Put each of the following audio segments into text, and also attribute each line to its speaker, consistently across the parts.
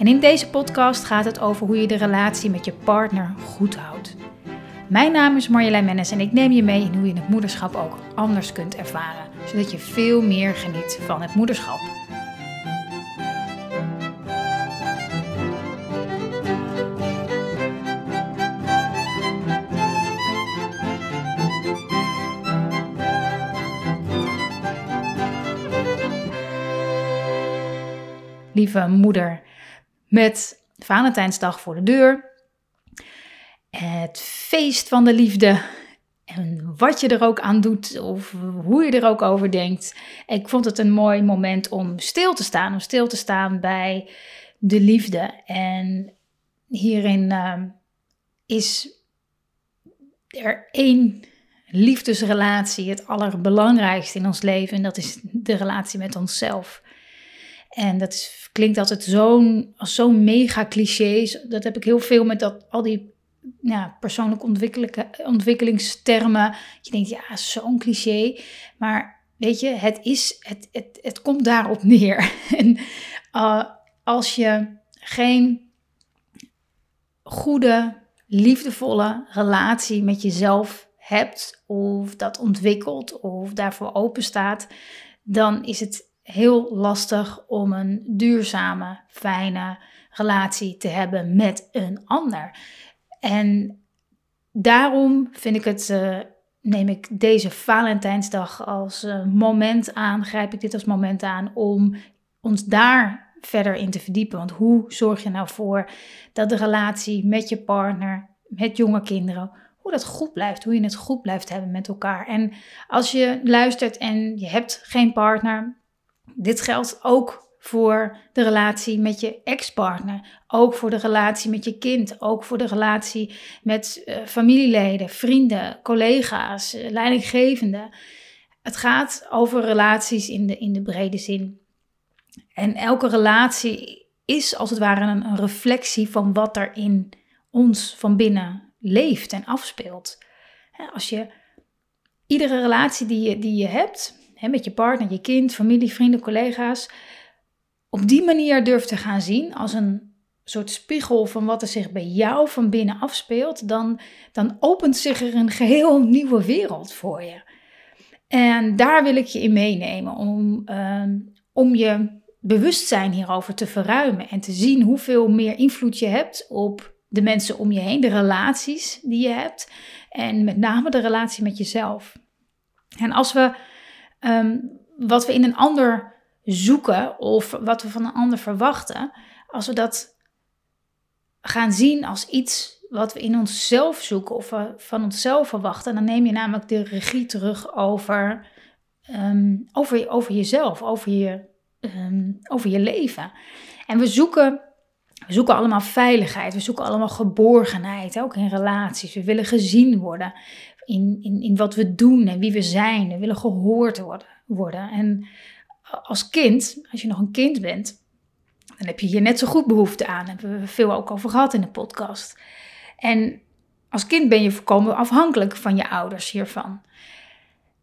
Speaker 1: En in deze podcast gaat het over hoe je de relatie met je partner goed houdt. Mijn naam is Marjolein Mennis en ik neem je mee in hoe je het moederschap ook anders kunt ervaren, zodat je veel meer geniet van het moederschap. Lieve moeder, met Valentijnsdag voor de deur. Het feest van de liefde. En wat je er ook aan doet, of hoe je er ook over denkt. Ik vond het een mooi moment om stil te staan. Om stil te staan bij de liefde. En hierin uh, is er één liefdesrelatie het allerbelangrijkste in ons leven. En dat is de relatie met onszelf. En dat klinkt altijd zo'n zo'n mega cliché. Dat heb ik heel veel met dat, al die ja, persoonlijke ontwikkelingstermen. Je denkt, ja, zo'n cliché. Maar weet je, het, is, het, het, het komt daarop neer. En uh, als je geen goede, liefdevolle relatie met jezelf hebt, of dat ontwikkelt, of daarvoor open staat, dan is het heel lastig om een duurzame, fijne relatie te hebben met een ander. En daarom vind ik het, uh, neem ik deze Valentijnsdag als uh, moment aan, grijp ik dit als moment aan om ons daar verder in te verdiepen. Want hoe zorg je nou voor dat de relatie met je partner, met jonge kinderen, hoe dat goed blijft, hoe je het goed blijft hebben met elkaar. En als je luistert en je hebt geen partner, dit geldt ook voor de relatie met je ex-partner, ook voor de relatie met je kind, ook voor de relatie met uh, familieleden, vrienden, collega's, uh, leidinggevenden. Het gaat over relaties in de, in de brede zin. En elke relatie is als het ware een, een reflectie van wat er in ons van binnen leeft en afspeelt. Als je iedere relatie die je, die je hebt, hè, met je partner, je kind, familie, vrienden, collega's, op die manier durft te gaan zien als een soort spiegel van wat er zich bij jou van binnen afspeelt, dan, dan opent zich er een geheel nieuwe wereld voor je. En daar wil ik je in meenemen om, uh, om je bewustzijn hierover te verruimen en te zien hoeveel meer invloed je hebt op de mensen om je heen, de relaties die je hebt en met name de relatie met jezelf. En als we um, wat we in een ander zoeken of wat we van een ander verwachten, als we dat gaan zien als iets wat we in onszelf zoeken of van onszelf verwachten, dan neem je namelijk de regie terug over, um, over, over jezelf, over je, um, over je leven. En we zoeken, we zoeken allemaal veiligheid, we zoeken allemaal geborgenheid, ook in relaties. We willen gezien worden in, in, in wat we doen en wie we zijn. We willen gehoord worden. worden. En als kind, als je nog een kind bent, dan heb je hier net zo goed behoefte aan. Daar hebben we veel ook over gehad in de podcast. En als kind ben je voorkomen afhankelijk van je ouders hiervan.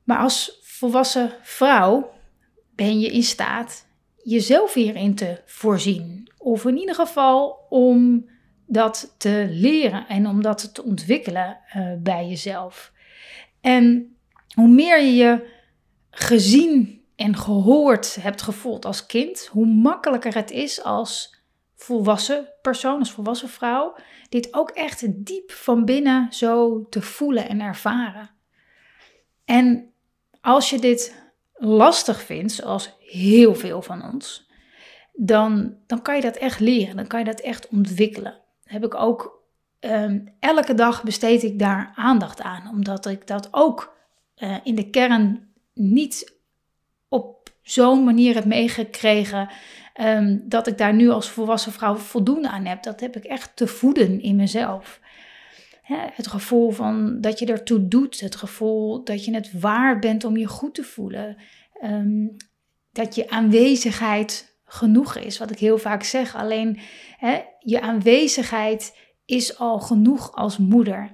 Speaker 1: Maar als volwassen vrouw ben je in staat jezelf hierin te voorzien. Of in ieder geval om dat te leren en om dat te ontwikkelen uh, bij jezelf. En hoe meer je je gezien en gehoord hebt gevoeld als kind, hoe makkelijker het is als volwassen persoon, als volwassen vrouw, dit ook echt diep van binnen zo te voelen en ervaren. En als je dit lastig vindt, zoals heel veel van ons, dan, dan kan je dat echt leren, dan kan je dat echt ontwikkelen. heb ik ook um, elke dag besteed ik daar aandacht aan, omdat ik dat ook uh, in de kern niet op zo'n manier heb meegekregen um, dat ik daar nu als volwassen vrouw voldoende aan heb. Dat heb ik echt te voeden in mezelf. het gevoel van dat je ertoe doet. Het gevoel dat je het waard bent om je goed te voelen. Ehm, dat je aanwezigheid genoeg is. Wat ik heel vaak zeg. Alleen je aanwezigheid is al genoeg als moeder.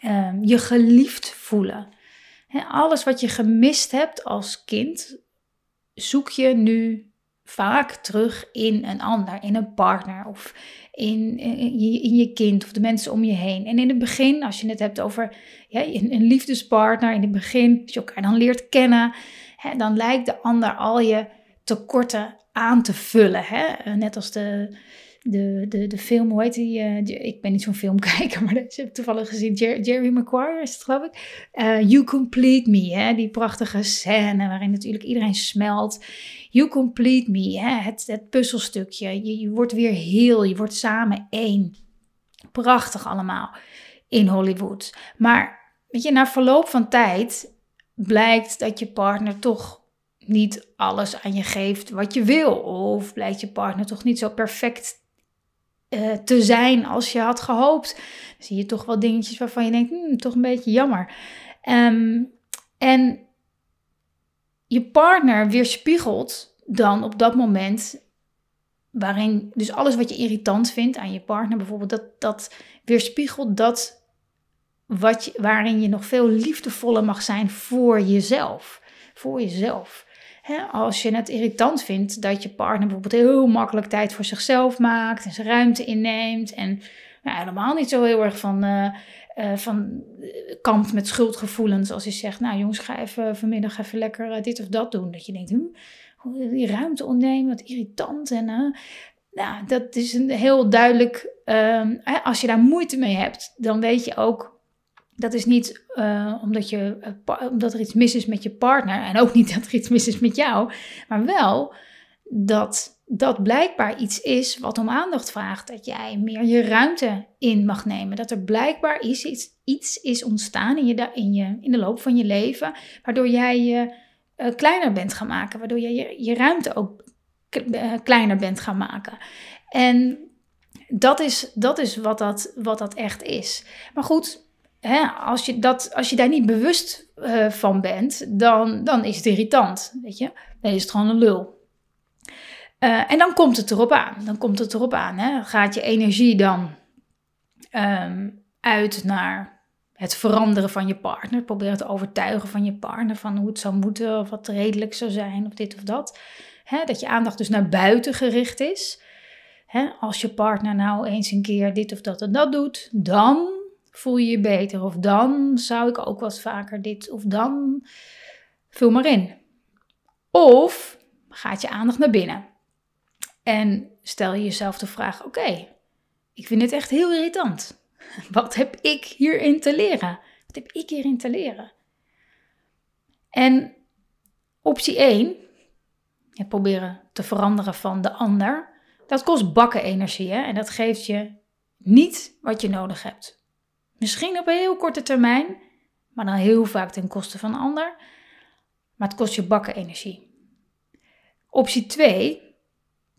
Speaker 1: Ehm, je geliefd voelen. alles wat je gemist hebt als kind, zoek je nu vaak terug in een ander, in een partner of in, in, je, in, je, kind of de mensen om je heen. En in het begin, als je het hebt over een, liefdespartner, in het begin, als je elkaar dan leert kennen, dan lijkt de ander al je tekorten aan te vullen. Hè? Net als de, de, de, de film, hoe heet die? Uh, ik ben niet zo'n filmkijker, maar dat heb toevallig gezien. Jerry Maguire is het, geloof ik. Uh, you Complete Me, hè? die prachtige scène waarin natuurlijk iedereen smelt. You Complete Me, hè? Het, het puzzelstukje. Je, je wordt weer heel, je wordt samen één. Prachtig allemaal in Hollywood. Maar weet je, na verloop van tijd blijkt dat je partner toch niet alles aan je geeft wat je wil. Of blijkt je partner toch niet zo perfect uh, te zijn als je had gehoopt. Zie je toch wel dingetjes waarvan je denkt, hmm, toch een beetje jammer. Um, en je partner weerspiegelt dan op dat moment waarin, dus alles wat je irritant vindt aan je partner bijvoorbeeld, dat, dat weerspiegelt dat wat waarin je nog veel liefdevoller mag zijn voor jezelf. Voor jezelf als je het irritant vindt dat je partner bijvoorbeeld heel makkelijk tijd voor zichzelf maakt en zijn ruimte inneemt en nou, helemaal niet zo heel erg van, uh, van eh, kampt met schuldgevoelens als hij zegt, nou jongens, ga even vanmiddag even lekker dit of dat doen. Dat je denkt, hm, die ruimte ontnemen, wat irritant en nou, dat is een heel duidelijk, ehm, als je daar moeite mee hebt, dan weet je ook dat is niet uh, omdat, je, uh, omdat er iets mis is met je partner en ook niet dat er iets mis is met jou, maar wel dat dat blijkbaar iets is wat om aandacht vraagt. Dat jij meer je ruimte in mag nemen. Dat er blijkbaar iets, iets is ontstaan in, je, in, je, in de loop van je leven, waardoor jij je uh, kleiner bent gaan maken, waardoor je je, je ruimte ook kleiner bent gaan maken. En dat is, dat is wat, dat, wat dat echt is. Maar goed, hè, als, je dat, als je daar niet bewust uh, van bent, dan, dan is het irritant. Weet je? Dan is het gewoon een lul. Uh, en dan komt het erop aan. Dan komt het erop aan. Hè? Gaat je energie dan um, uit naar het veranderen van je partner. Probeer te overtuigen van je partner van hoe het zou moeten of wat redelijk zou zijn of dit of dat. Hè? Dat je aandacht dus naar buiten gericht is. Als je partner nou eens een keer dit of dat en dat doet, dan voel je je beter. Of dan zou ik ook wat vaker dit. Of dan vul maar in. Of gaat je aandacht naar binnen. En stel je jezelf de vraag: oké, ik vind dit echt heel irritant. Wat heb ik hierin te leren? Wat heb ik hierin te leren? En optie 1, je proberen te veranderen van de ander, dat kost bakken energie en dat geeft je niet wat je nodig hebt. Misschien op een heel korte termijn, maar dan heel vaak ten koste van ander. Maar het kost je bakken energie. Optie 2,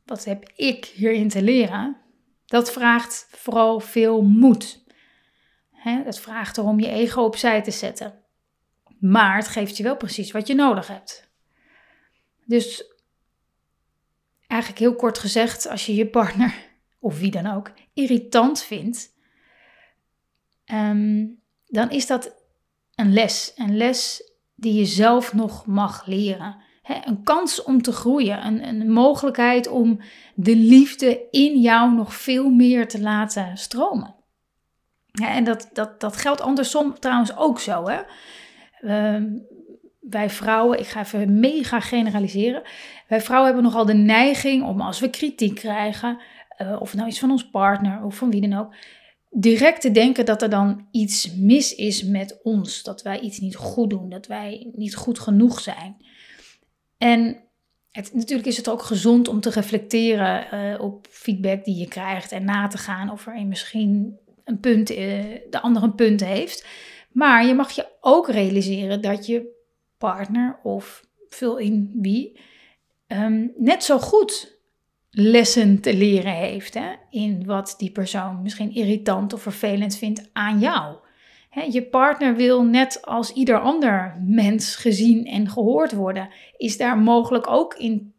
Speaker 1: wat heb ik hierin te leren? Dat vraagt vooral veel moed. He, dat vraagt erom je ego opzij te zetten. Maar het geeft je wel precies wat je nodig hebt. Dus eigenlijk heel kort gezegd, als je je partner of wie dan ook irritant vindt, Ehm, dan is dat een les. Een les die je zelf nog mag leren. een kans om te groeien. Een, een mogelijkheid om de liefde in jou nog veel meer te laten stromen. en dat, dat, dat geldt andersom trouwens ook zo. Hè? Ehm, wij vrouwen, ik ga even mega generaliseren. Wij vrouwen hebben nogal de neiging om als we kritiek krijgen, uh, of nou iets van ons partner of van wie dan ook, direct te denken dat er dan iets mis is met ons. Dat wij iets niet goed doen, dat wij niet goed genoeg zijn. En het, natuurlijk is het ook gezond om te reflecteren uh, op feedback die je krijgt en na te gaan of er misschien een punt, uh, de ander een punt heeft. Maar je mag je ook realiseren dat je partner of vul in wie um, net zo goed lessen te leren heeft hè, in wat die persoon misschien irritant of vervelend vindt aan jou. Hè, je partner wil net als ieder ander mens gezien en gehoord worden. Is daar mogelijk ook in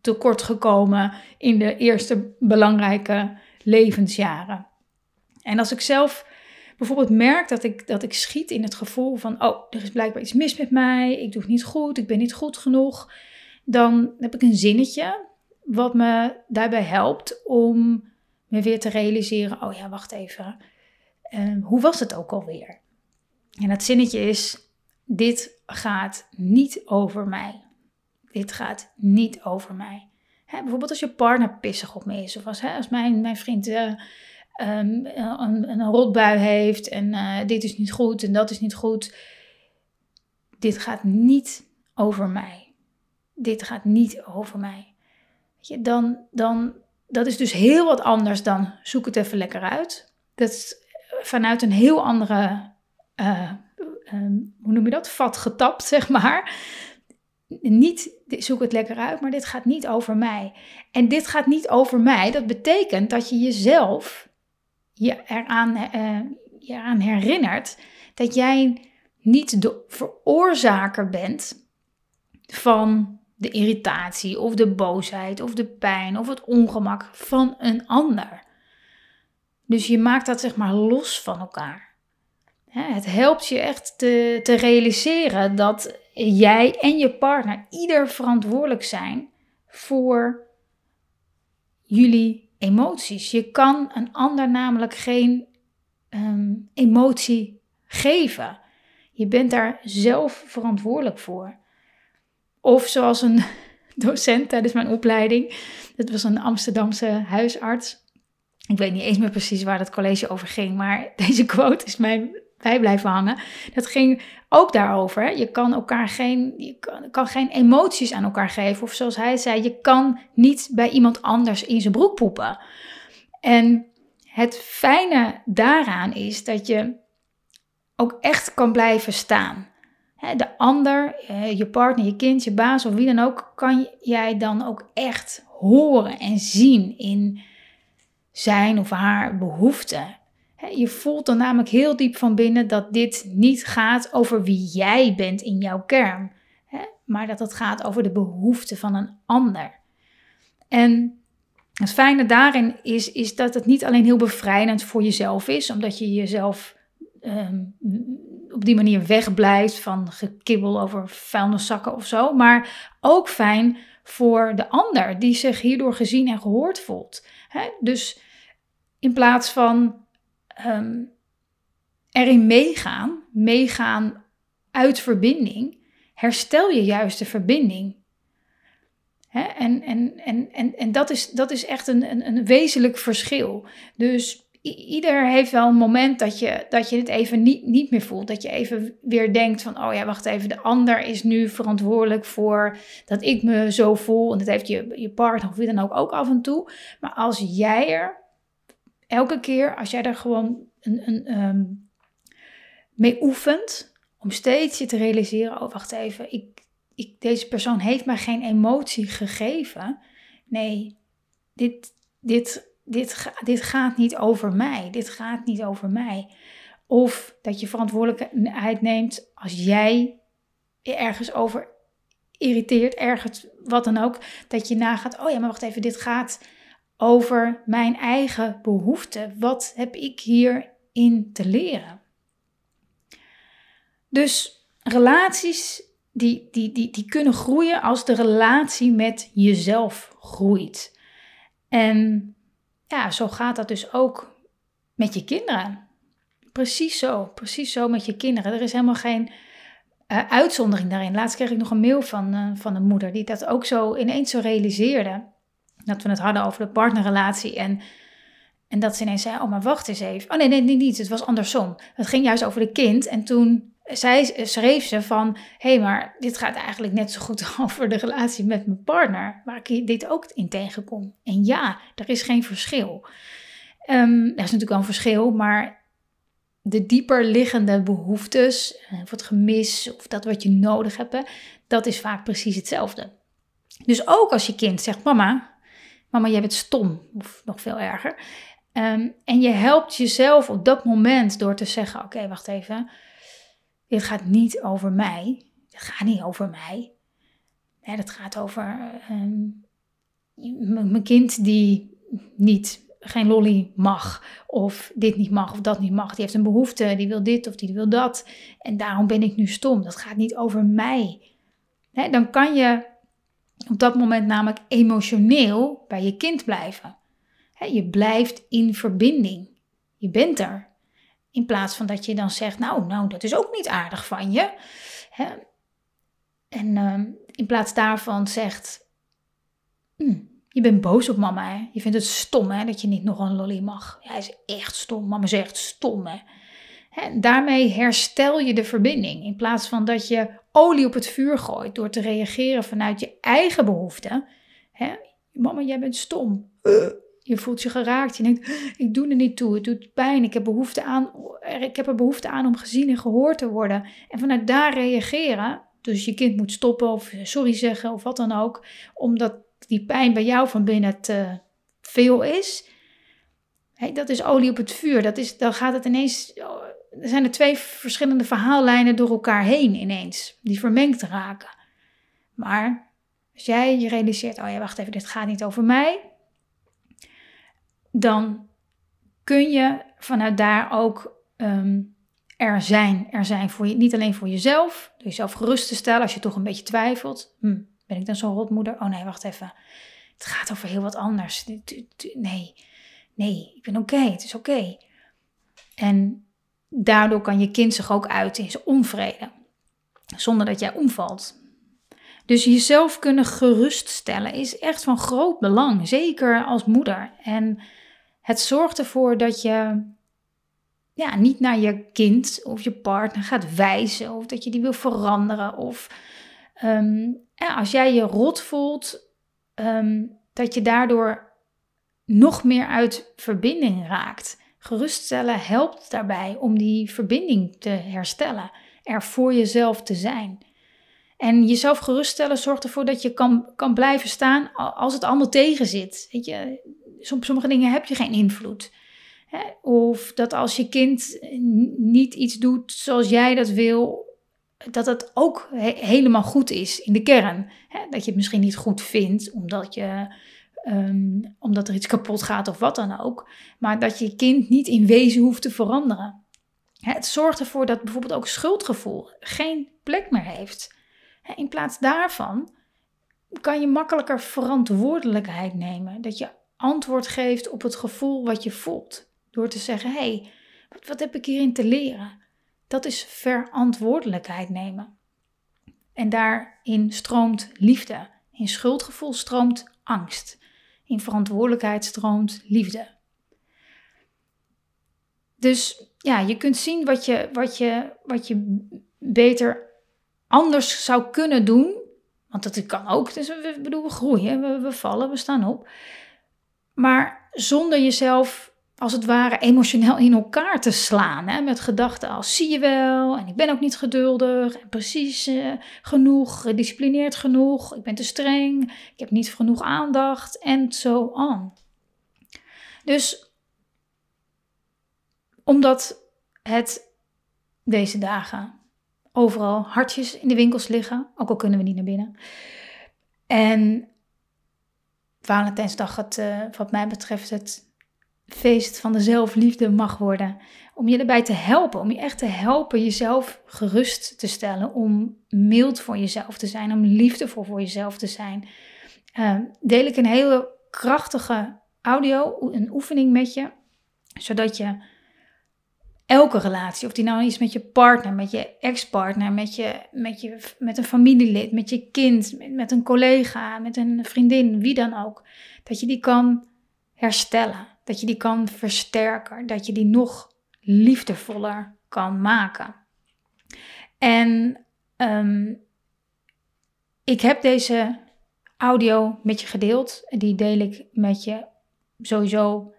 Speaker 1: tekort gekomen in de eerste belangrijke levensjaren. En als ik zelf bijvoorbeeld merk dat ik, dat ik schiet in het gevoel van, oh, er is blijkbaar iets mis met mij, ik doe het niet goed, ik ben niet goed genoeg, dan heb ik een zinnetje wat me daarbij helpt om me weer te realiseren, oh ja, wacht even, uh, hoe was het ook alweer? En dat zinnetje is, dit gaat niet over mij. Dit gaat niet over mij. Hè, bijvoorbeeld als je partner pissig op me is, of als, hè, als mijn, mijn vriend uh, um, een, een rotbui heeft en uh, dit is niet goed en dat is niet goed. Dit gaat niet over mij. Dit gaat niet over mij. Je, dan, dan, dat is dus heel wat anders dan zoek het even lekker uit. Dat is vanuit een heel andere, uh, hoe noem je dat, vat getapt, zeg maar niet zoek het lekker uit, maar dit gaat niet over mij. En dit gaat niet over mij. Dat betekent dat je jezelf je eraan, uh, je eraan herinnert dat jij niet de veroorzaker bent van de irritatie of de boosheid of de pijn of het ongemak van een ander. Dus je maakt dat zeg maar los van elkaar. Het helpt je echt te, te realiseren dat jij en je partner ieder verantwoordelijk zijn voor jullie emoties. Je kan een ander namelijk geen ehm, emotie geven. Je bent daar zelf verantwoordelijk voor. Of zoals een docent tijdens mijn opleiding, dat was een Amsterdamse huisarts. Ik weet niet eens meer precies waar dat college over ging, maar deze quote is mij bij blijven hangen. Dat ging ook daarover. Je kan elkaar geen, je kan, kan, geen emoties aan elkaar geven. Of zoals hij zei, je kan niet bij iemand anders in zijn broek poepen. En het fijne daaraan is dat je ook echt kan blijven staan. De ander, eh, je partner, je kind, je baas of wie dan ook, kan jij dan ook echt horen en zien in zijn of haar behoeften. Je voelt dan namelijk heel diep van binnen dat dit niet gaat over wie jij bent in jouw kern, maar dat het gaat over de behoeften van een ander. En het fijne daarin is, is dat het niet alleen heel bevrijdend voor jezelf is, omdat je jezelf ehm, op die manier wegblijft van gekibbel over vuilniszakken of zo, maar ook fijn voor de ander die zich hierdoor gezien en gehoord voelt. Dus in plaats van um, erin meegaan, meegaan uit verbinding, herstel je juist de verbinding. En, en, en, en, en dat, is, dat is echt een, een, een wezenlijk verschil. Dus ieder heeft wel een moment dat je, dat je het even niet, niet meer voelt. Dat je even weer denkt van, oh ja, wacht even, de ander is nu verantwoordelijk voor dat ik me zo voel. En dat heeft je, je partner of wie dan ook ook af en toe. Maar als jij er elke keer als jij daar gewoon een, een, um, mee oefent, om steeds je te realiseren, oh wacht even, ik, ik, deze persoon heeft mij geen emotie gegeven. Nee, dit, dit, dit, dit gaat niet over mij. Dit gaat niet over mij. Of dat je verantwoordelijkheid neemt als jij je ergens over irriteert, ergens wat dan ook, dat je nagaat, oh ja, maar wacht even, dit gaat over mijn eigen behoeften. Wat heb ik hierin te leren? Dus relaties die, die, die, die kunnen groeien als de relatie met jezelf groeit. En ja, zo gaat dat dus ook met je kinderen. Precies zo, precies zo met je kinderen. Er is helemaal geen uh, uitzondering daarin. Laatst kreeg ik nog een mail van, uh, van een moeder die dat ook zo ineens zo realiseerde. Dat we het hadden over de partnerrelatie en, en dat ze ineens zei, oh maar wacht eens even. Oh nee, nee, nee, niet, het was andersom. Het ging juist over de kind en toen zij, schreef ze van, hé hey, maar dit gaat eigenlijk net zo goed over de relatie met mijn partner, waar ik dit ook in tegenkom. En ja, er is geen verschil. Um, er is natuurlijk wel een verschil, maar de dieper liggende behoeftes, eh, of het gemis, of dat wat je nodig hebt, dat is vaak precies hetzelfde. Dus ook als je kind zegt, mama, mama, jij bent stom, of nog veel erger. Ehm, en je helpt jezelf op dat moment door te zeggen: Oké, wacht even. Dit gaat niet over mij. Het gaat niet over mij. Nee, dat gaat over ehm, mijn kind die niet geen lolly mag, of dit niet mag, of dat niet mag. Die heeft een behoefte, die wil dit of die wil dat. En daarom ben ik nu stom. Dat gaat niet over mij. dan kan je op dat moment namelijk emotioneel bij je kind blijven. je blijft in verbinding. Je bent er. In plaats van dat je dan zegt, nou, nou, dat is ook niet aardig van je. En ehm, in plaats daarvan zegt, hm, je bent boos op mama. Hè? Je vindt het stom hè, dat je niet nog een lolly mag. Hij is echt stom. Mama zegt stom. Hè? Hè, daarmee herstel je de verbinding. In plaats van dat je olie op het vuur gooit door te reageren vanuit je eigen behoeften. Hè? Mama, jij bent stom. Je voelt je geraakt. Je denkt, ik doe er niet toe. Het doet pijn. Ik heb, behoefte aan, ik heb er behoefte aan om gezien en gehoord te worden. En vanuit daar reageren. Dus je kind moet stoppen of sorry zeggen of wat dan ook. Omdat die pijn bij jou van binnen te veel is. Dat is olie op het vuur. Dat is, dan gaat het ineens. Er zijn er twee verschillende verhaallijnen door elkaar heen ineens. Die vermengd raken. Maar als jij je realiseert: oh ja, wacht even, dit gaat niet over mij dan kun je vanuit daar ook ehm, er zijn. Er zijn voor je, niet alleen voor jezelf, door jezelf gerust te stellen als je toch een beetje twijfelt. Hm, ben ik dan zo'n rotmoeder? Oh nee, wacht even. Het gaat over heel wat anders. Nee, nee, ik ben oké, het is oké. En daardoor kan je kind zich ook uiten in zijn onvrede, zonder dat jij omvalt. Dus jezelf kunnen geruststellen is echt van groot belang, zeker als moeder. En het zorgt ervoor dat je ja, niet naar je kind of je partner gaat wijzen of dat je die wil veranderen. Of ehm, als jij je rot voelt, ehm, dat je daardoor nog meer uit verbinding raakt. Geruststellen helpt daarbij om die verbinding te herstellen, er voor jezelf te zijn. En jezelf geruststellen zorgt ervoor dat je kan, kan blijven staan als het allemaal tegen zit. Weet je, sommige dingen heb je geen invloed. Of dat als je kind niet iets doet zoals jij dat wil, dat het ook helemaal goed is in de kern. Dat je het misschien niet goed vindt omdat, je, ehm, omdat er iets kapot gaat of wat dan ook. Maar dat je kind niet in wezen hoeft te veranderen. Het zorgt ervoor dat bijvoorbeeld ook schuldgevoel geen plek meer heeft. In plaats daarvan kan je makkelijker verantwoordelijkheid nemen. Dat je antwoord geeft op het gevoel wat je voelt. Door te zeggen: hé, hey, wat, wat heb ik hierin te leren? Dat is verantwoordelijkheid nemen. En daarin stroomt liefde. In schuldgevoel stroomt angst. In verantwoordelijkheid stroomt liefde. Dus ja, je kunt zien wat je, wat je, wat je beter anders zou kunnen doen. Want dat kan ook. Dus we, bedoel, we groeien, we, we vallen, we staan op. Maar zonder jezelf als het ware emotioneel in elkaar te slaan. Hè? Met gedachten als zie je wel en ik ben ook niet geduldig en precies uh, genoeg, gedisciplineerd genoeg, ik ben te streng, ik heb niet genoeg aandacht en zo. Dus omdat het deze dagen overal hartjes in de winkels liggen, ook al kunnen we niet naar binnen. En Valentijnsdag het, uh, wat mij betreft het feest van de zelfliefde mag worden. Om je erbij te helpen, om je echt te helpen jezelf gerust te stellen. Om mild voor jezelf te zijn, om liefdevol voor jezelf te zijn. Uh, deel ik een hele krachtige audio, een oefening met je. Zodat je elke relatie, of die nou is met je partner, met je ex-partner, met, je, met, je, met een familielid, met je kind, met, een collega, met een vriendin, wie dan ook, dat je die kan herstellen, dat je die kan versterken, dat je die nog liefdevoller kan maken. En um, ik heb deze audio met je gedeeld. Die deel ik met je sowieso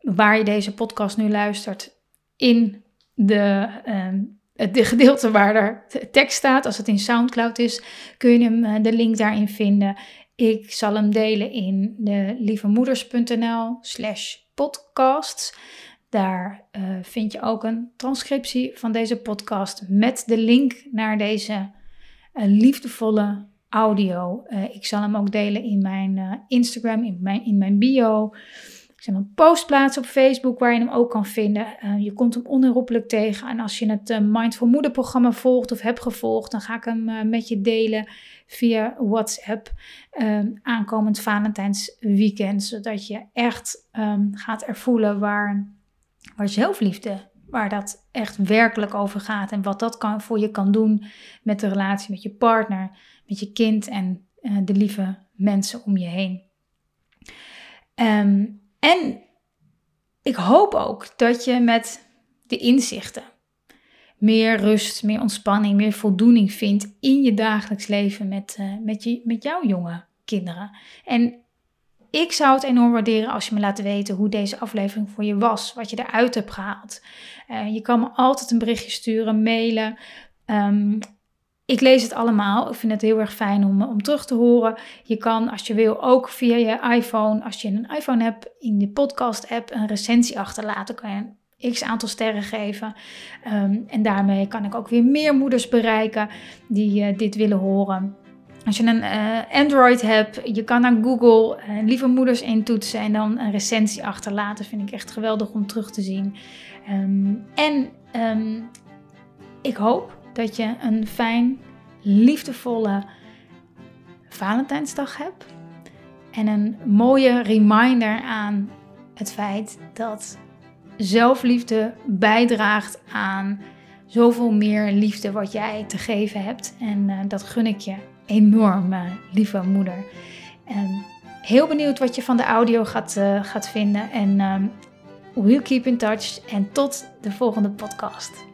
Speaker 1: waar je deze podcast nu luistert in de, uh, de gedeelte waar er tekst staat. Als het in SoundCloud is, kun je hem, eh, de link daarin vinden. Ik zal hem delen in de lievemoeders.nl slash podcasts. Daar uh, vind je ook een transcriptie van deze podcast met de link naar deze uh, liefdevolle audio. Ik zal hem ook delen in mijn Instagram, in mijn, in mijn bio. Een post plaatsen op Facebook waar je hem ook kan vinden. je komt hem onherroepelijk tegen. En als je het Mindful Moeder programma volgt of hebt gevolgd, dan ga ik hem met je delen via WhatsApp um, aankomend Valentijns weekend. Zodat je echt um, gaat ervoelen waar waar zelfliefde, waar dat echt werkelijk over gaat en wat dat kan, voor je kan doen met de relatie met je partner, met je kind en de lieve mensen om je heen. Um, en ik hoop ook dat je met de inzichten meer rust, meer ontspanning, meer voldoening vindt in je dagelijks leven met, uh, met, je, met jouw jonge kinderen. En ik zou het enorm waarderen als je me laat weten hoe deze aflevering voor je was, wat je eruit hebt gehaald. Uh, je kan me altijd een berichtje sturen, mailen. Um, ik lees het allemaal. Ik vind het heel erg fijn om, om terug te horen. Je kan, als je wil, ook via je iPhone, als je een iPhone hebt, in de podcast-app een recensie achterlaten. Kan je een x aantal sterren geven. Um, en daarmee kan ik ook weer meer moeders bereiken die uh, dit willen horen. Als je een uh, Android hebt, je kan naar Google uh, lieve moeders intoetsen en dan een recensie achterlaten. Vind ik echt geweldig om terug te zien. Um, en um, ik hoop dat je een fijn, liefdevolle Valentijnsdag hebt. En een mooie reminder aan het feit dat zelfliefde bijdraagt aan zoveel meer liefde wat jij te geven hebt. En uh, dat gun ik je enorm, lieve moeder. En heel benieuwd wat je van de audio gaat, uh, gaat vinden. En um, we'll keep in touch. En tot de volgende podcast.